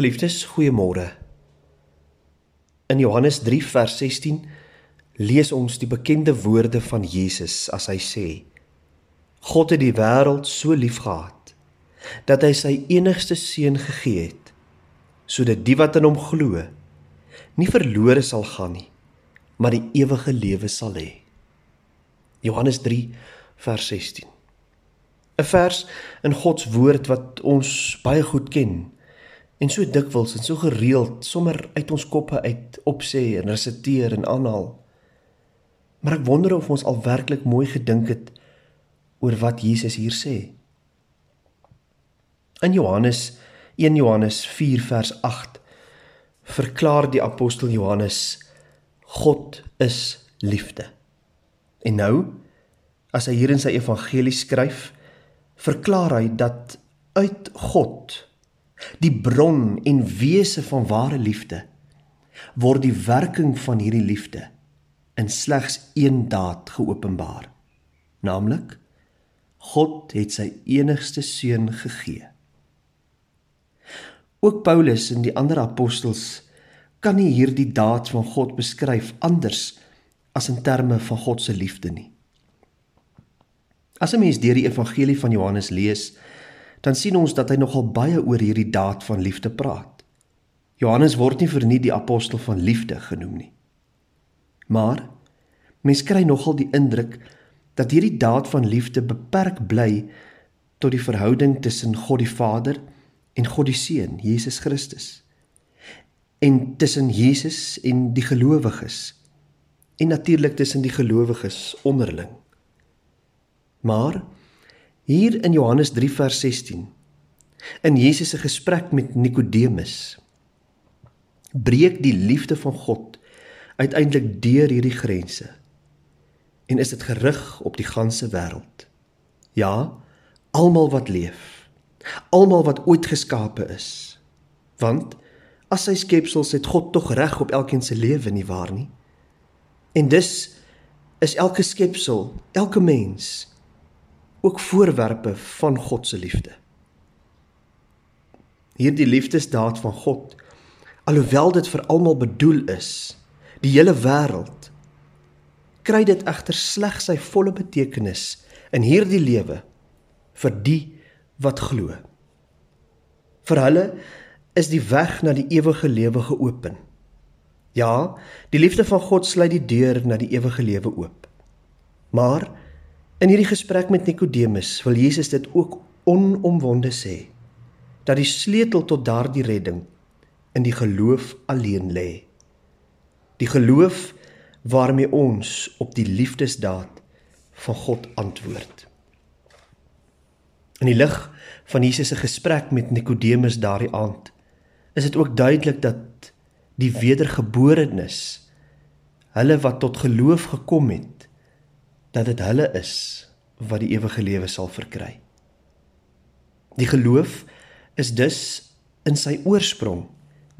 Geliefdes, goeiemôre. In Johannes 3 vers 16 lees ons die bekende woorde van Jesus as hy sê: God het die wêreld so liefgehad dat hy sy enigste seun gegee het sodat die wat in hom glo nie verlore sal gaan nie, maar die ewige lewe sal hê. Johannes 3 vers 16. 'n Vers in God se woord wat ons baie goed ken en so dikwels en so gereeld sommer uit ons koppe uit opsê en resiteer en aanhaal. Maar ek wonder of ons al werklik mooi gedink het oor wat Jesus hier sê. In Johannes 1 Johannes 4 vers 8 verklaar die apostel Johannes God is liefde. En nou as hy hier in sy evangelie skryf, verklaar hy dat uit God die bron en wese van ware liefde word die werking van hierdie liefde in slegs een daad geopenbaar. Naamlik God het sy enigste seun gegee. Ook Paulus en die ander apostels kan nie hierdie daad van God beskryf anders as in terme van God se liefde nie. As 'n mens deur die evangelie van Johannes lees dan sien ons dat hy nogal baie oor hierdie daad van liefde praat. Johannes word nie verniet die apostel van liefde genoem nie. Maar mens kry nogal die indruk dat hierdie daad van liefde beperk bly tot die verhouding tussen God die Vader en God die Seun, Jesus Christus. En tussen Jesus en die gelowiges. En natuurlik tussen die gelowiges onderling. Maar Hier in Johannes 3 vers 16 in Jesus se gesprek met Nikodemus breek die liefde van God uiteindelik deur hierdie grense en is dit gerig op die ganse wêreld. Ja, almal wat leef, almal wat ooit geskape is. Want as sy skepsels het God tog reg op elkeen se lewe nie waar nie. En dus is elke skepsel, elke mens ook voorwerpe van God se liefde. Hierdie liefdesdaad van God, alhoewel dit vir almal bedoel is, die hele wêreld, kry dit egter slegs sy volle betekenis in hierdie lewe vir die wat glo. Vir hulle is die weg na die ewige lewe geopen. Ja, die liefde van God sluit die deur na die ewige lewe oop. Maar In hierdie gesprek met Nikodemus wil Jesus dit ook onomwonde sê dat die sleutel tot daardie redding in die geloof alleen lê. Die geloof waarmee ons op die liefdesdaad van God antwoord. In die lig van Jesus se gesprek met Nikodemus daardie aand is dit ook duidelik dat die wedergeborenes hulle wat tot geloof gekom het dat dit hulle is wat die ewige lewe sal verkry. Die geloof is dus in sy oorsprong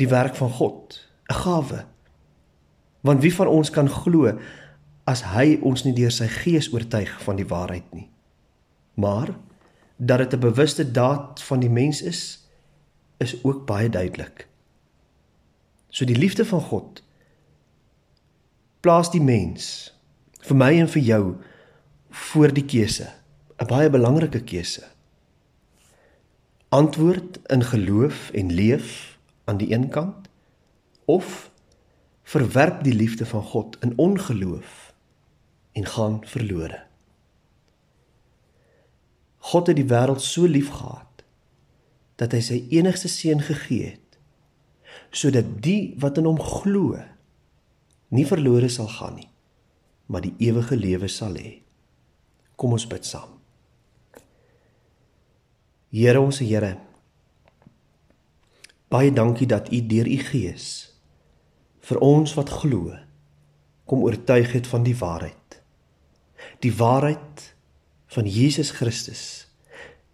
die werk van God, 'n gawe. Want wie van ons kan glo as hy ons nie deur sy gees oortuig van die waarheid nie? Maar dat dit 'n bewuste daad van die mens is, is ook baie duidelik. So die liefde van God plaas die mens vir my en vir jou voor die keuse, 'n baie belangrike keuse. Antwoord in geloof en leef aan die een kant of verwerp die liefde van God in ongeloof en gaan verlore. God het die wêreld so liefgehad dat hy sy enigste seun gegee het sodat die wat in hom glo nie verlore sal gaan nie maar die ewige lewe sal hê. Kom ons bid saam. Here ons Here. Baie dankie dat U deur U Gees vir ons wat glo kom oortuig het van die waarheid. Die waarheid van Jesus Christus,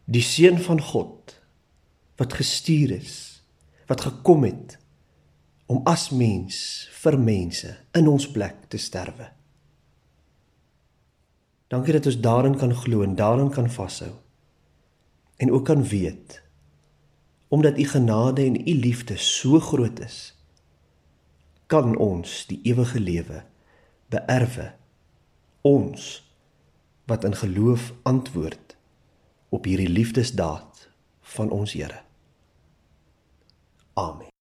die seun van God wat gestuur is, wat gekom het om as mens vir mense in ons plek te sterwe. Dankie dat ons daarin kan glo en daarin kan vashou. En ook kan weet omdat u genade en u liefde so groot is, kan ons die ewige lewe beerwe. Ons wat in geloof antwoord op hierdie liefdesdaad van ons Here. Amen.